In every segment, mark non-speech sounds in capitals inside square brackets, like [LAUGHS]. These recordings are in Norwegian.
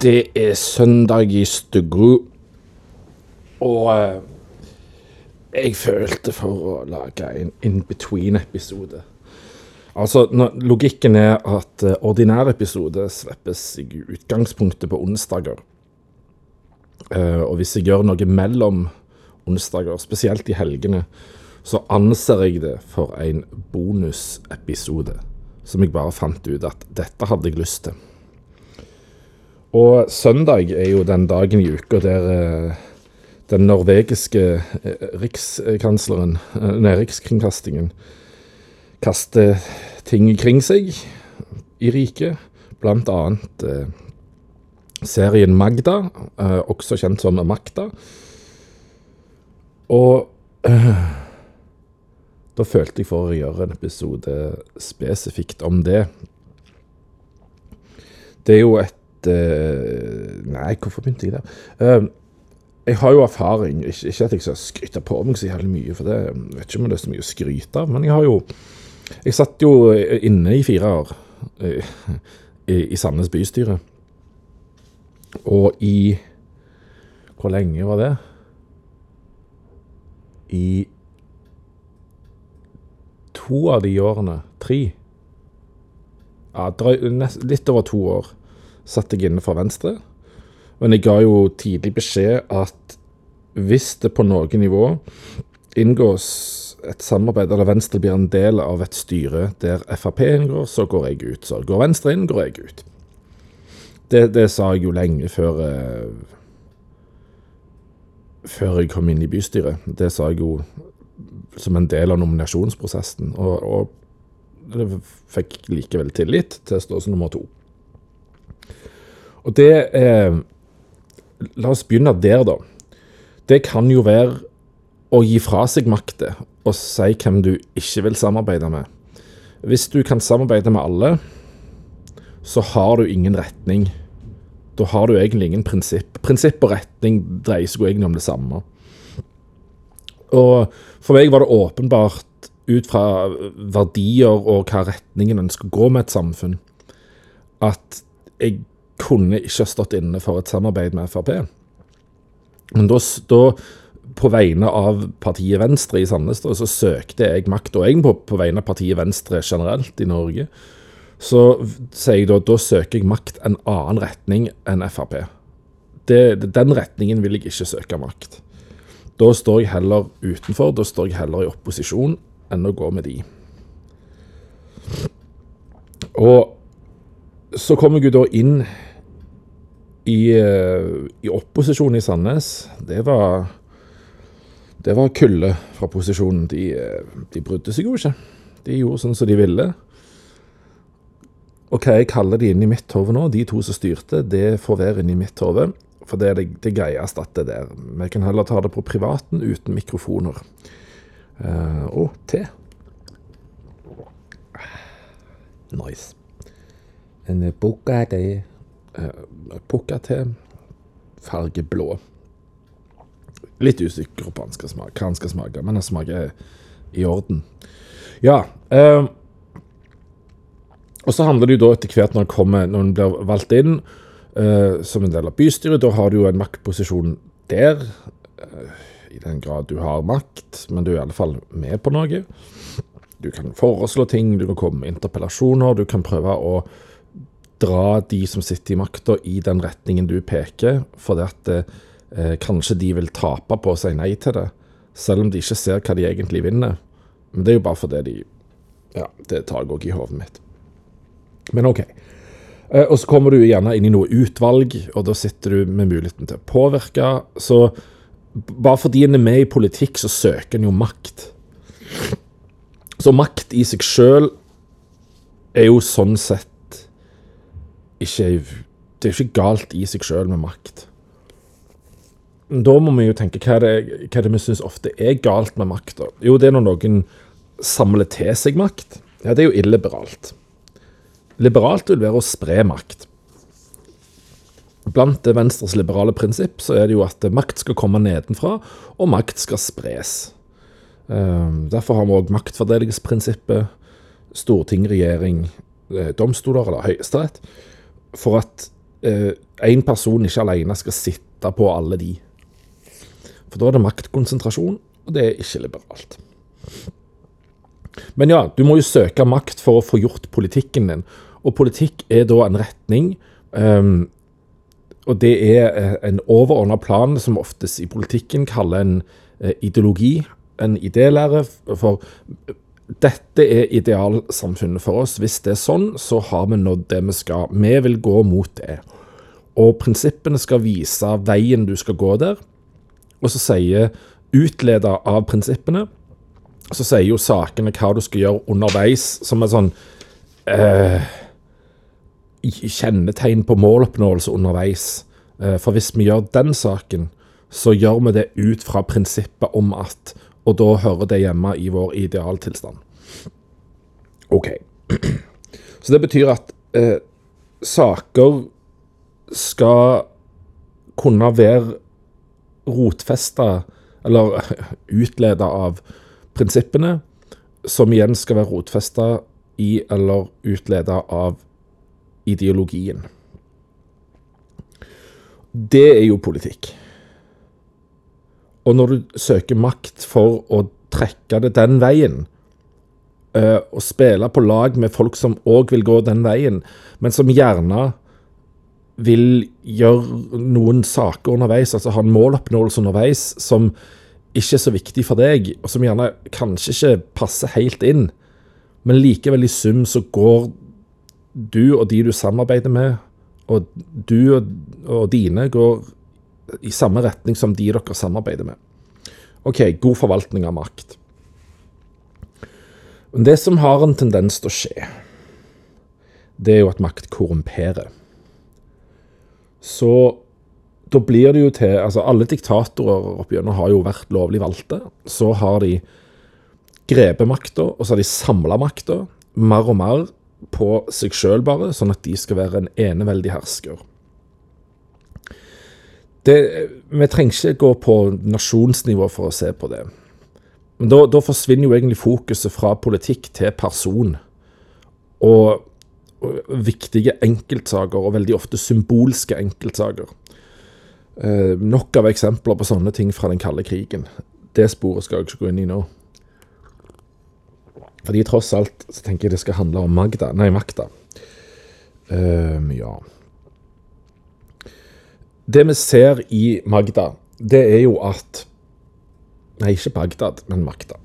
Det er søndag i Stuggu, og eh, jeg følte for å lage en in between-episode. Altså, Logikken er at eh, ordinær episode slippes i utgangspunktet på onsdager. Eh, og hvis jeg gjør noe mellom onsdager, spesielt i helgene, så anser jeg det for en bonusepisode. Som jeg bare fant ut at dette hadde jeg lyst til. Og søndag er jo den dagen i uka der eh, den norvegiske eh, rikskansleren, eh, nei, rikskringkastingen, kaster ting kring seg i riket. Blant annet serien Magda, også kjent som Makta. Og [CLEARS THROAT] da følte jeg for å gjøre en episode spesifikt om det. Det er jo et Nei, hvorfor begynte jeg der? jeg har jo erfaring. Ikke, ikke, at jeg skal skryte på meg så jævlig mye, for det vet ikke om det er så mye å skryte av. Men jeg har jo Jeg satt jo inne i fire år [LAUGHS] i, i Sandnes bystyre. Og i Hvor lenge var det? I to av de årene Tre? Ja, litt over to år satt jeg inne for Venstre. Men jeg ga jo tidlig beskjed at hvis det på noe nivå inngås et samarbeid, eller Venstre blir en del av et styre der Frp inngår, så går jeg ut. Så går Venstre inn, går jeg ut. Det, det sa jeg jo lenge før eh, Før jeg kom inn i bystyret. Det sa jeg jo som en del av nominasjonsprosessen. Og, og det fikk likevel tillit til å stå som nummer to. Og det eh, La oss begynne der, da. Det kan jo være å gi fra seg makta og si hvem du ikke vil samarbeide med. Hvis du kan samarbeide med alle, så har du ingen retning. Da har du egentlig ingen prinsipp. Prinsipp og retning dreier seg jo egentlig om det samme. Og for meg var det åpenbart ut fra verdier og hva retningen ønsker å gå med et samfunn, at jeg kunne ikke stått inne for et samarbeid med Frp. Men da, da på vegne av partiet Venstre i Sandnes, så søkte jeg makt, og egentlig på, på, vegne av partiet Venstre generelt i Norge, så sier jeg da da søker jeg makt en annen retning enn Frp. Det, den retningen vil jeg ikke søke makt. Da står jeg heller utenfor, da står jeg heller i opposisjon enn å gå med de. Og så kommer jeg jo da inn i, eh, i opposisjon i Sandnes, det var det var kulde fra posisjonen. De, eh, de brydde seg jo ikke. De gjorde sånn som de ville. Og hva jeg kaller de inni mitt hode nå, de to som styrte, det får være inni mitt hode. For det er det, det greieste at det der. Vi kan heller ta det på privaten uten mikrofoner. Uh, og te. Nice. En boka, det eh, pukka til farge blå. Litt usikker på hva han skal smake, men han smaker i orden. Ja. Eh, og så handler det jo da etter hvert når han kommer, når han blir valgt inn eh, som en del av bystyret, da har du jo en maktposisjon der. Eh, I den grad du har makt, men du er i alle fall med på noe. Du kan foreslå ting, du kan komme med interpellasjoner, du kan prøve å dra de som sitter i makta i den retningen du peker, fordi at eh, kanskje de vil tape på å si nei til det, selv om de ikke ser hva de egentlig vinner. Men det er jo bare fordi de Ja, det tar jeg òg i hodet mitt. Men OK. Eh, og så kommer du gjerne inn i noe utvalg, og da sitter du med muligheten til å påvirke. Så bare fordi en er med i politikk, så søker en jo makt. Så makt i seg sjøl er jo sånn sett ikke Det er jo ikke galt i seg sjøl med makt. Da må vi jo tenke hva det, hva det vi syns ofte er galt med makt? Jo, det er når noen samler til seg makt. Ja, det er jo illiberalt. Liberalt vil være å spre makt. Blant Venstres liberale prinsipp så er det jo at makt skal komme nedenfra, og makt skal spres. Ehm, derfor har vi òg maktfordelingsprinsippet. Storting, regjering, eh, domstoler eller Høyesterett for at eh, person ikke alene skal sitte på alle de. For da er det maktkonsentrasjon, og det er ikke liberalt. Men ja, du må jo søke makt for å få gjort politikken din. Og politikk er da en retning. Um, og det er eh, en overordna plan som oftest i politikken kaller en uh, ideologi, en idélære. For dette er idealsamfunnet for oss. Hvis det er sånn, så har vi nådd det vi skal. Vi vil gå mot det. Og prinsippene skal vise veien du skal gå der. Og så sier utleder av prinsippene, så sier jo sakene hva du skal gjøre underveis, som er sånn eh, kjennetegn på måloppnåelse underveis. Eh, for hvis vi gjør den saken, så gjør vi det ut fra prinsippet om at Og da hører det hjemme i vår idealtilstand. OK. [CLEARS THROAT] Så det betyr at eh, saker skal kunne være rotfesta, eller [LAUGHS] utleda av prinsippene, som igjen skal være rotfesta i eller utleda av ideologien. Det er jo politikk. Og når du søker makt for å trekke det den veien, uh, og spille på lag med folk som òg vil gå den veien, men som gjerne vil gjøre noen saker underveis, altså ha en måloppnåelse underveis som ikke er så viktig for deg, og som gjerne kanskje ikke passer helt inn, men likevel i sum så går du og de du samarbeider med, og du og, og dine går i samme retning som de dere samarbeider med. OK, god forvaltning av makt. Men det som har en tendens til å skje, det er jo at makt korrumperer så da blir det jo til altså Alle diktatorer opp igjennom har jo vært lovlig valgte. Så har de grepet makta, og så har de samla makta mer og mer på seg sjøl, bare, sånn at de skal være en eneveldig hersker. Det, vi trenger ikke gå på nasjonsnivå for å se på det. Men da, da forsvinner jo egentlig fokuset fra politikk til person. Og viktige enkeltsaker, og veldig ofte symbolske enkeltsaker. Eh, nok av eksempler på sånne ting fra den kalde krigen. Det sporet skal jeg ikke gå inn i nå. Fordi tross alt så tenker jeg det skal handle om Magda, nei, makta. Uh, ja. Det vi ser i Magda, det er jo at Nei, ikke Bagdad, men makta.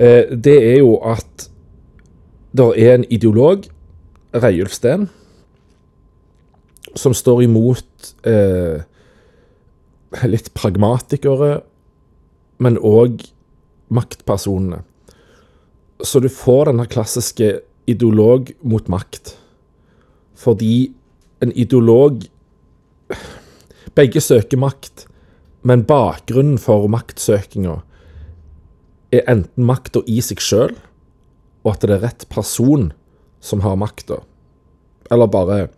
Uh, det er jo at det er en ideolog, Reiulf Steen, som står imot eh, litt pragmatikere, men òg maktpersonene. Så du får denne klassiske ideolog mot makt. Fordi en ideolog Begge søker makt, men bakgrunnen for maktsøkinga er enten makta i seg sjøl, og at det er rett person som har makta. Eller bare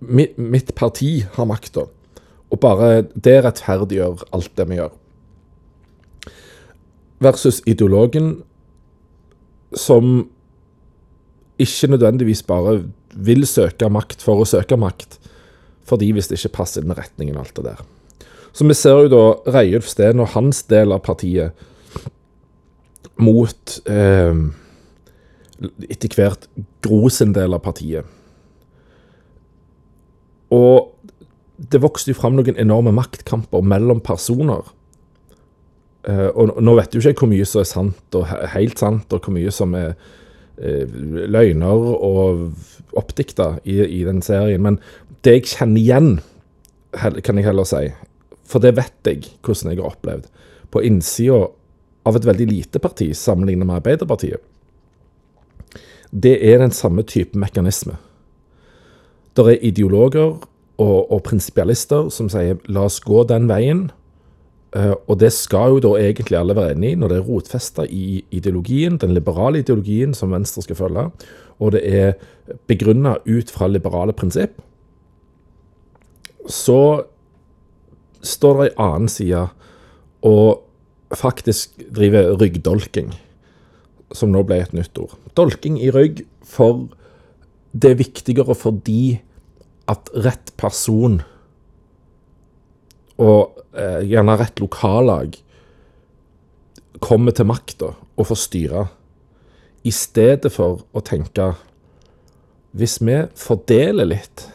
mitt, parti har makta. Og bare det rettferdiggjør alt det vi gjør. Versus ideologen som ikke nødvendigvis bare vil søke makt for å søke makt, fordi hvis det ikke passer inn med retningen og alt det der. Så vi ser jo da Reiulf Steen og hans del av partiet mot eh, etter hvert Gro sin del av partiet. Og det vokste jo fram noen enorme maktkamper mellom personer. Eh, og nå vet jo ikke jeg hvor mye som er sant og helt sant, og hvor mye som er eh, løgner og oppdikta i, i, den serien. Men det jeg kjenner igjen, kan jeg heller si, for det vet jeg hvordan jeg har opplevd, på innsida av et veldig lite parti sammenlignet med Arbeiderpartiet, det er den samme type mekanisme. Det er ideologer og, og prinsipialister som sier la oss gå den veien. Uh, og det skal jo da egentlig alle være enig i når det er rotfesta i ideologien, den liberale ideologien som Venstre skal følge, og det er begrunna ut fra liberale prinsipp. Så står det ei annen side og faktisk driver ryggdolking som nå ble et nytt ord. Dolking i rygg, for det er viktigere fordi at rett person, og eh, gjerne rett lokallag, kommer til makta og får styre, i stedet for å tenke hvis vi fordeler litt,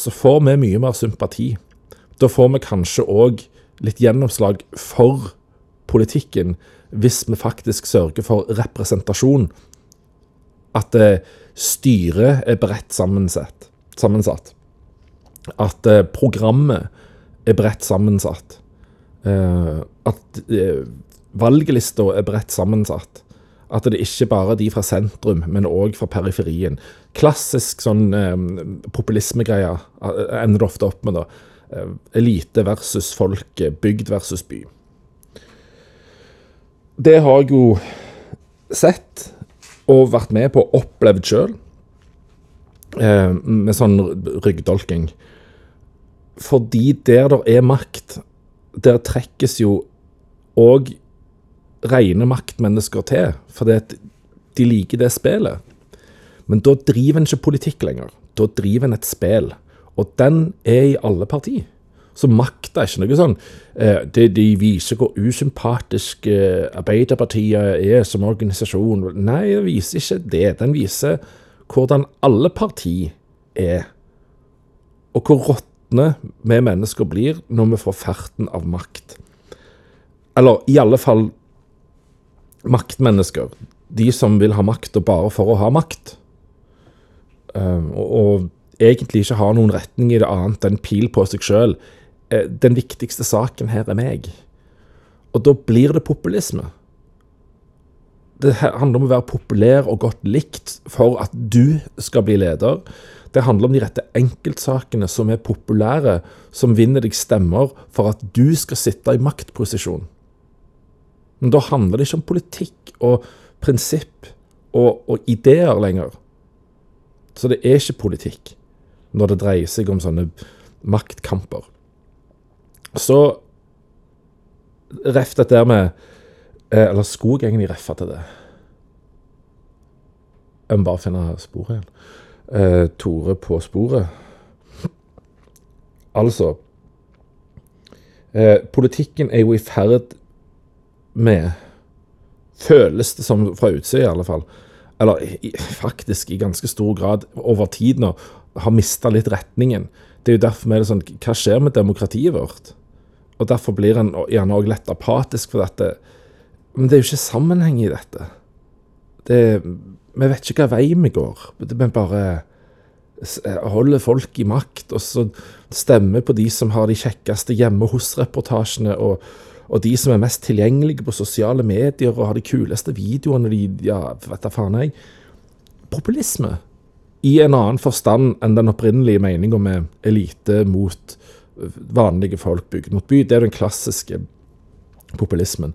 så får vi mye mer sympati. Da får vi kanskje òg litt gjennomslag for politikken, hvis vi faktisk sørger for representasjon. At eh, styret er bredt sammensatt. sammensatt. At eh, programmet er bredt sammensatt. Eh, at valglista er bredt sammensatt. At det ikke bare er de fra sentrum, men òg fra periferien. Klassisk sånn eh, populismegreie eh, ender det ofte opp med, da. Eh, elite versus folket, bygd versus by. Det har jeg jo sett og vært med på og opplevd sjøl, eh, med sånn ryggdolking. Fordi der det er makt, der trekkes jo òg rene maktmennesker til, fordi de liker det spillet. Men da driver en ikke politikk lenger. Da driver en et spill. Og den er i alle partier. Så makt er ikke noe sånn de, De viser hvor usympatisk eh, Arbeiderpartiet er som organisasjon. Nei, den viser ikke det. Den viser hvordan alle partier er. Og hvor råtne vi mennesker blir når vi får ferten av makt. Eller i alle fall maktmennesker. De som vil ha makt og bare for å ha makt. Um, og, og, egentlig ikke har noen retning i det annet enn pil på seg sjøl. Eh, den viktigste saken her er meg. Og da blir det populisme. Det handler om å være populær og godt likt for at du skal bli leder. Det handler om de rette enkeltsakene som er populære, som vinner deg stemmer for at du skal sitte i maktposisjon. Men da handler det ikke om politikk og prinsipp og, og ideer lenger. Så det er ikke politikk når det dreier seg om sånne maktkamper. Så ref dette der med eh, Eller skulle jeg egentlig reffe til det? Jeg må bare finne sporet igjen. Eh, Tore på sporet. Altså eh, Politikken er jo i ferd med Føles det som fra utsida, i alle fall. Eller i, faktisk i ganske stor grad over tid nå har mista litt retningen. Det er jo derfor vi er det sånn Hva skjer med demokratiet vårt? Og Derfor blir en gjerne òg lett apatisk for dette. Men det er jo ikke sammenheng i dette. Det, vi vet ikke hva vei vi går. Vi bare holder folk i makt, og så stemmer på de som har de kjekkeste hjemme hos-reportasjene. og og de som er mest tilgjengelige på sosiale medier og har de kuleste videoene de, Ja, vet da faen jeg. Populisme. I en annen forstand enn den opprinnelige meninga med elite mot vanlige folk bygd mot by. Det er den klassiske populismen.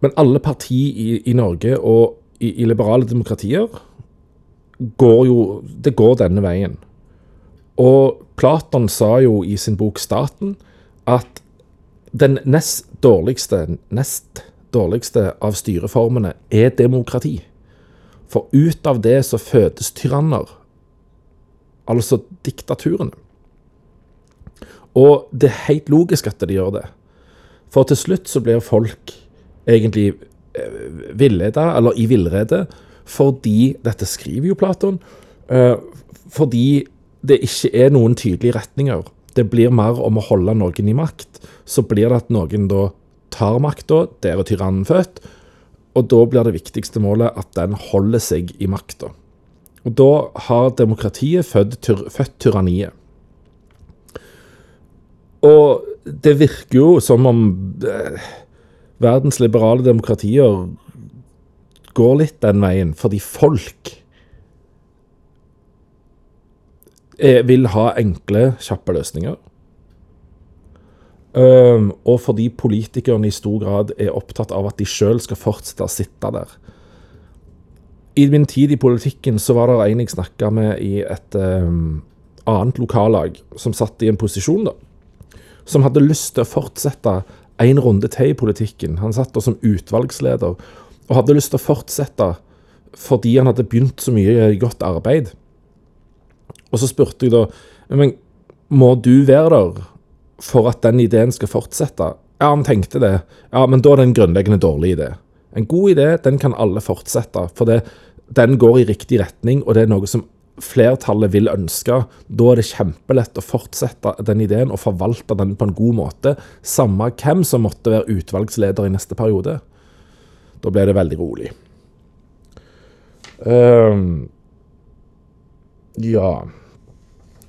Men alle partier i, i Norge og i, i, liberale demokratier går jo Det går denne veien. Og Platon sa jo i sin bok 'Staten' at den nest dårligste, nest dårligste av styreformene er demokrati. For ut av det så fødes tyranner, altså diktaturene. Og det er helt logisk at de gjør det. For til slutt så blir folk egentlig eh, villeda, eller i villrede, fordi Dette skriver jo Platon. Eh, fordi det ikke er noen tydelige retninger. Det blir mer om å holde noen i makt. Så blir det at noen da tar makta, der er tyrannen født. Og da blir det viktigste målet at den holder seg i makta. Og da har demokratiet født, født tyranniet. Og det virker jo som om eh, verdens liberale demokratier går litt den veien, fordi folk er, vil ha enkle, kjappe løsninger. Um, og fordi politikerne i stor grad er opptatt av at de sjøl skal fortsette å sitte der. I min tid i politikken så var det en jeg snakka med i et um, annet lokallag, som satt i en posisjon, da. Som hadde lyst til å fortsette en runde til i politikken. Han satt da som utvalgsleder og hadde lyst til å fortsette fordi han hadde begynt så mye godt arbeid. Og så spurte jeg da men må du være der for at den ideen skal fortsette? Ja, han tenkte det. Ja, men da er det en grunnleggende dårlig idé. En god idé, den kan alle fortsette. For det, den går i riktig retning, og det er noe som flertallet vil ønske. Da er det kjempelett å fortsette den ideen og forvalte den på en god måte. Samme hvem som måtte være utvalgsleder i neste periode. Da ble det veldig rolig. Um, ja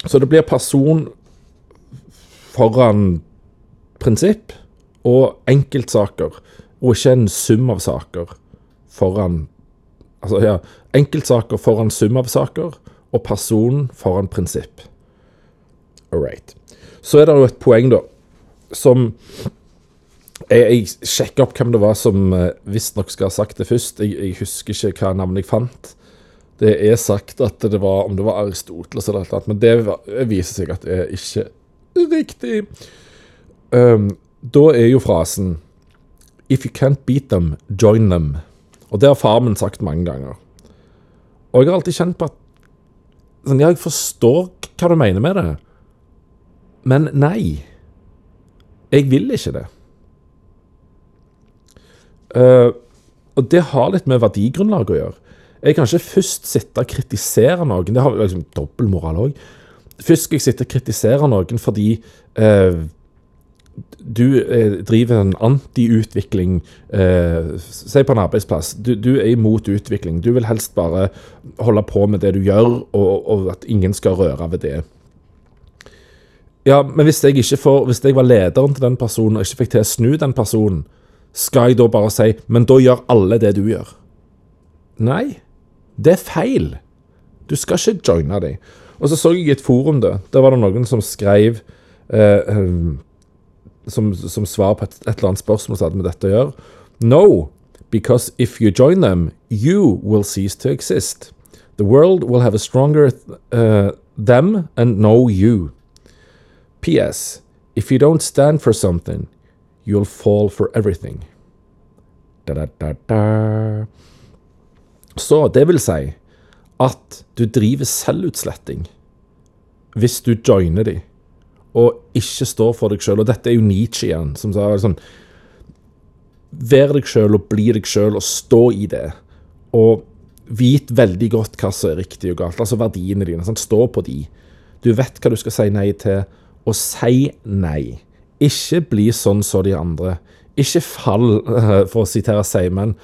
Så det blir person foran prinsipp og enkeltsaker, og ikke en sum av saker foran Altså, ja, enkeltsaker foran sum av saker, og person foran prinsipp. All right. Så er det jo et poeng, da, som Jeg, jeg sjekka opp hvem det var som uh, visstnok skal ha sagt det først. Jeg, jeg, husker ikke hva navnet jeg fant. Det er sagt at det var om det var Aristoteles eller noe, men det, viser seg at det er ikke riktig. Um, da er jo frasen If you can't beat them, join them. Og det har far min sagt mange ganger. Og jeg har alltid kjent på at sånn, Ja, jeg forstår hva du mener med det, men nei. Jeg vil ikke det. Uh, og det har litt med verdigrunnlaget å gjøre. Jeg kan ikke først sitte og kritisere noen. Det har liksom dobbeltmoral òg. Først skal jeg sitte og kritisere noen fordi eh, du eh, driver en antiutvikling eh, Si på en arbeidsplass. Du, du, er imot utvikling. Du vil helst bare holde på med det du gjør, og, og at ingen skal røre ved det. Ja, men hvis jeg, får, hvis jeg var lederen til den personen og ikke fikk til å snu den personen, skal jeg da bare si Men da gjør alle det du gjør? Nei, det er feil. Du skal ikke joine dem. Og så så jeg i et forum, da. Der var det noen som skrev eh, eh som, som svar på et, et, eller annet spørsmål som hadde med dette å gjøre. No, because if you join them, you will cease to exist. The world will have a stronger uh, them and no you. PS. If you don't stand for something, you'll fall for everything. Da, da, da, da. Så det vil si at du driver selvutsletting hvis du joiner dem og ikke står for deg sjøl. Og dette er jo Nietzsche igjen, som sa sånn Vær deg sjøl og bli deg sjøl og stå i det. Og vit veldig godt hva som er riktig og galt. Altså verdiene dine. Sånn, stå på de. Du vet hva du skal si nei til, og si nei. Ikke bli sånn som de andre. Ikke fall, [LAUGHS] for å sitere Seimen,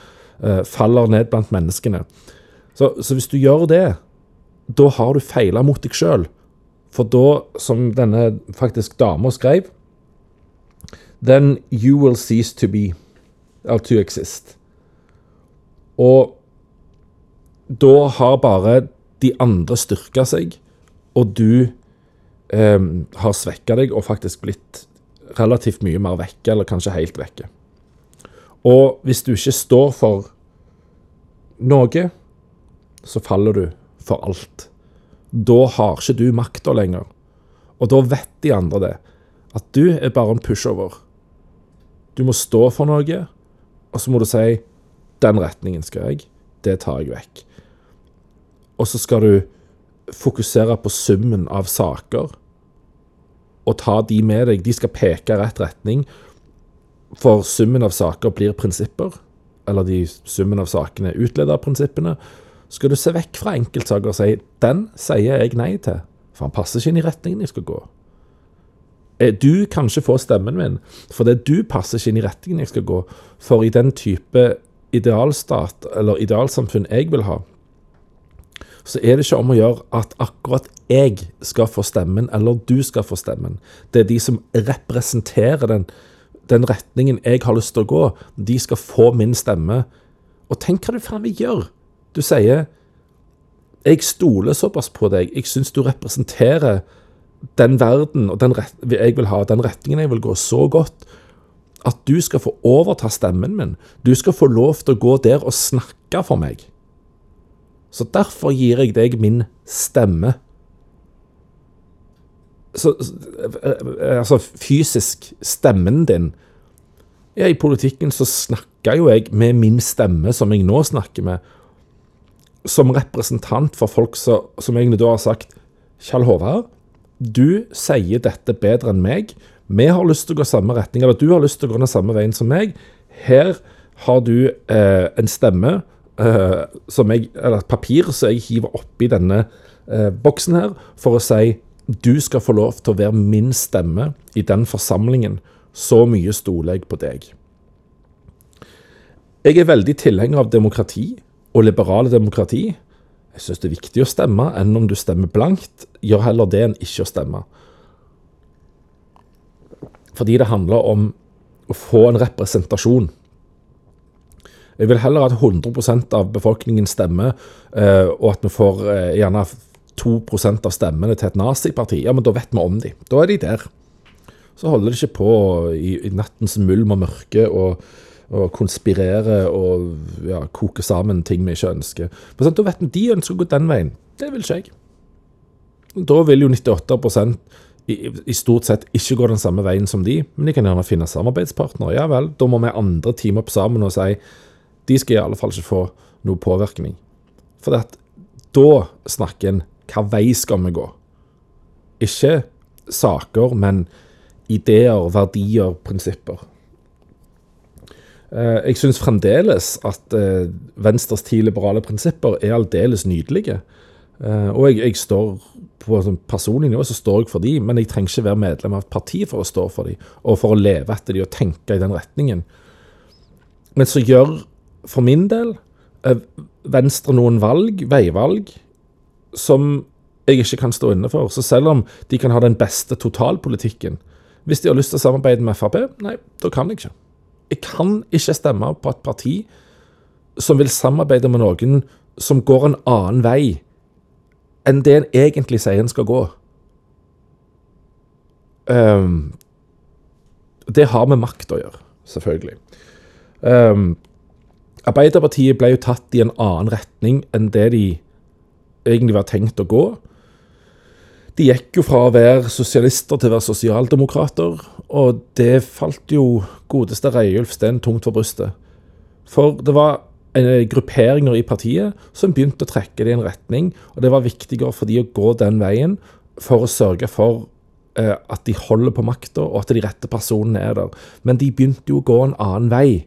faller ned blant menneskene. Så, så hvis du gjør det, da har du feila mot deg sjøl. For da, som denne faktisk dama skrev Then you will cease to be, or to exist. Og da har bare de andre styrka seg, og du eh, har svekka deg og faktisk blitt relativt mye mer vekke, eller kanskje helt vekke. Og hvis du ikke står for noe, så faller du for alt da har ikke du makta lenger. Og da vet de andre det. At du er bare en pushover. Du må stå for noe, og så må du si 'Den retningen skal jeg. Det tar jeg vekk'. Og så skal du fokusere på summen av saker, og ta de med deg. De skal peke rett retning. For summen av saker blir prinsipper. Eller de summen av sakene er utleder av prinsippene skal du se vekk fra enkeltsaker og si 'den sier jeg nei til', for han passer ikke inn i retningen jeg skal gå. Eh, du kan ikke få stemmen min, for det du passer ikke inn i retningen jeg skal gå. For i den type idealstat, eller idealsamfunn jeg vil ha, så er det ikke om å gjøre at akkurat jeg skal få stemmen, eller du skal få stemmen. Det er de som representerer den, den retningen jeg har lyst til å gå. De skal få min stemme. Og tenk hva du faen vil gjøre du sier 'Jeg stoler såpass på deg. Jeg syns du representerer den verden og den jeg vil ha, den retningen jeg vil gå, så godt at du skal få overta stemmen min. Du skal få lov til å gå der og snakke for meg. Så derfor gir jeg deg min stemme. Så, altså fysisk stemmen din. Ja, I politikken så snakker jo jeg med min stemme, som jeg nå snakker med som representant for folk som, som egentlig da har sagt Kjell Håvard, du sier dette bedre enn meg. Vi har lyst til å gå samme retning, eller du har lyst til å gå den samme veien som meg. Her har du eh, en stemme, eh, som jeg, eller et papir, som jeg hiver oppi denne eh, boksen her, for å si du skal få lov til å være min stemme i den forsamlingen. Så mye stoler jeg på deg. Jeg er veldig tilhenger av demokrati, og liberale demokrati. Jeg syns det er viktig å stemme enn om du stemmer blankt. Gjør heller det enn ikke å stemme. Fordi det handler om å få en representasjon. Jeg vil heller at 100% av befolkningen stemmer, eh, og at vi får eh, gjerne 2% av stemmene til et naziparti. Ja, men da vet vi om de. Da er de der. Så holder de ikke på i, i nattens mulm og mørke og, og konspirere og ja, koke sammen ting vi ikke ønsker. Men sånn, da vet vi de ønsker å gå den veien. Det vil ikke jeg. Da vil jo 98 i, i stort sett ikke gå den samme veien som de, men de kan gjerne finne samarbeidspartnere. Ja vel, da må vi andre teame opp sammen og si de skal i alle fall ikke få noe påvirkning. For at da snakker en hva vei skal vi gå? Ikke saker, men ideer, verdier, prinsipper. Eh, jeg syns fremdeles at eh, Venstres ti liberale prinsipper er aldeles nydelige. Eh, og jeg, jeg står på personlig nivå så står jeg for de, men jeg trenger ikke være medlem av et parti for å stå for de, og for å leve etter de og tenke i den retningen. Men så gjør, for min del, Venstre noen valg, veivalg, som jeg ikke kan stå inne for. Så selv om de kan ha den beste totalpolitikken Hvis de har lyst til å samarbeide med Frp, nei, da kan jeg ikke. Jeg kan ikke stemme på et parti som vil samarbeide med noen som går en annen vei enn det en egentlig sier en skal gå. Um, det har med makt å gjøre, selvfølgelig. Um, Arbeiderpartiet ble jo tatt i en annen retning enn det de egentlig var tenkt å gå. De gikk jo fra å være sosialister til å være sosialdemokrater, og det falt jo godeste Reiulf Steen tungt for brystet. For det var grupperinger i partiet som begynte å trekke det i en retning, og det var viktigere for de å gå den veien for å sørge for eh, at de holder på makta, og at de rette personene er der. Men de begynte jo å gå en annen vei.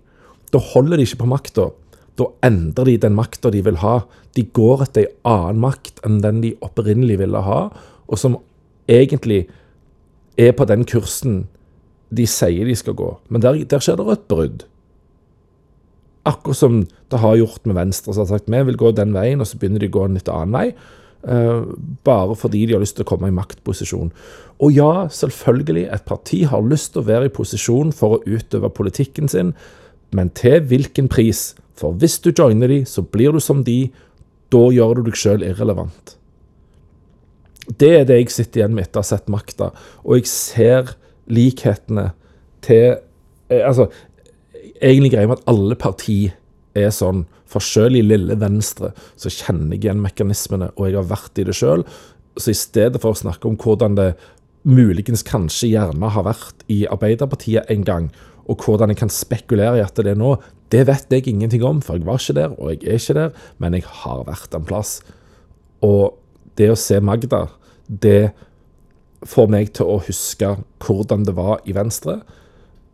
Da holder de ikke på makta. Da endrer de den makta de vil ha. De går etter en annen makt enn den de opprinnelig ville ha, og som egentlig er på den kursen de sier de skal gå. Men der, der skjer det et brudd. Akkurat som det har gjort med Venstre, som har sagt vi vil gå den veien, og så begynner de å gå en litt annen vei. Uh, bare fordi de har lyst til å komme i maktposisjon. Og ja, selvfølgelig, et parti har lyst til å være i posisjon for å utøve politikken sin, men til hvilken pris? For hvis du joiner de, så blir du som de. Da gjør du deg sjøl irrelevant. Det er det jeg sitter igjen med etter å ha sett makta, og jeg ser likhetene til eh, Altså, egentlig greier med at alle partier er sånn. For selv i lille Venstre så kjenner jeg igjen mekanismene, og jeg har vært i det sjøl. Så i stedet for å snakke om hvordan det muligens kanskje gjerne har vært i Arbeiderpartiet en gang, og hvordan jeg kan spekulere i at det er nå, det vet jeg ingenting om, for jeg var ikke der, og jeg er ikke der, men jeg har vært en plass. Og det å se Magda, det får meg til å huske hvordan det var i Venstre.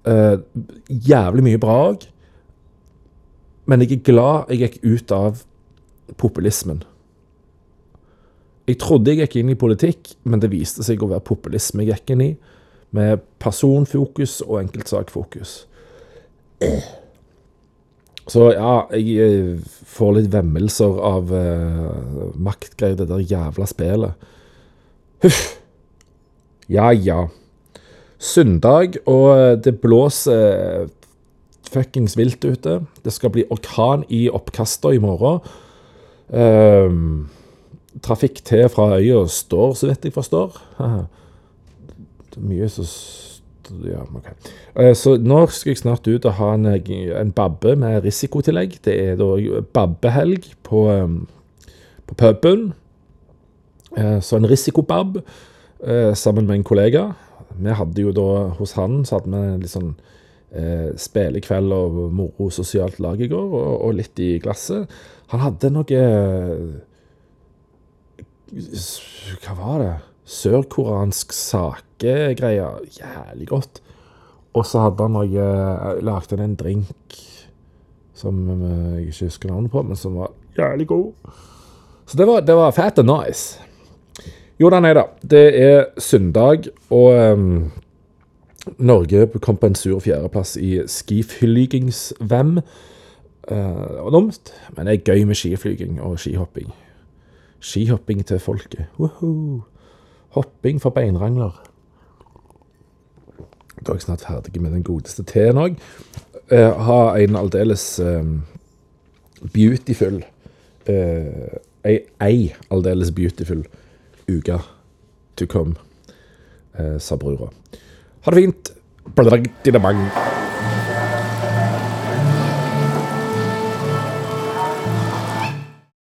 Uh, jævlig mye bra òg. Men jeg er glad jeg gikk ut av populismen. Jeg trodde jeg gikk inn i politikk, men det viste seg å være populisme jeg gikk inn i. Med personfokus og enkeltsakfokus. Så ja, jeg eh, får litt vemmelser av uh, maktgreier, det der jævla spillet. Huff. Ja, ja. Søndag, og det blåser fuckings vilt ute. Det skal bli orkan i oppkasta i morgen. Um, trafikk til fra øya står, så vidt jeg forstår. Mye så ja, okay. Eh, så nå skal jeg snart ut og ha en, en babbe med risikotillegg. Det er da babbehelg på, um, på puben. Eh, så en risikobab eh, sammen med en kollega. Vi hadde jo da hos han så hadde vi litt sånn eh, spillekveld og moro sosialt lag i går, og, og, litt i glasset. Han hadde noe Hva var det? Sørkoreansk sakegreie. Jævlig godt. Og så hadde han noe Lagde han en drink som eh, jeg ikke husker navnet på, men som var jævlig god. Så det var, det var fat and nice. Jo da, nei da. Det er søndag, og um, Norge kom på en sur fjerdeplass i skiflygingsvem. Uh, dumt, men det er gøy med skiflyging og skihopping. Skihopping til folket. Woohoo. Hopping for beinrangler. Da er jeg snart ferdig med den godeste teen òg. Eh, ha en aldeles eh, beautiful uh, Ei, ei aldeles beautiful uke to come, eh, sa brura. Ha det fint. Bladagdidamang.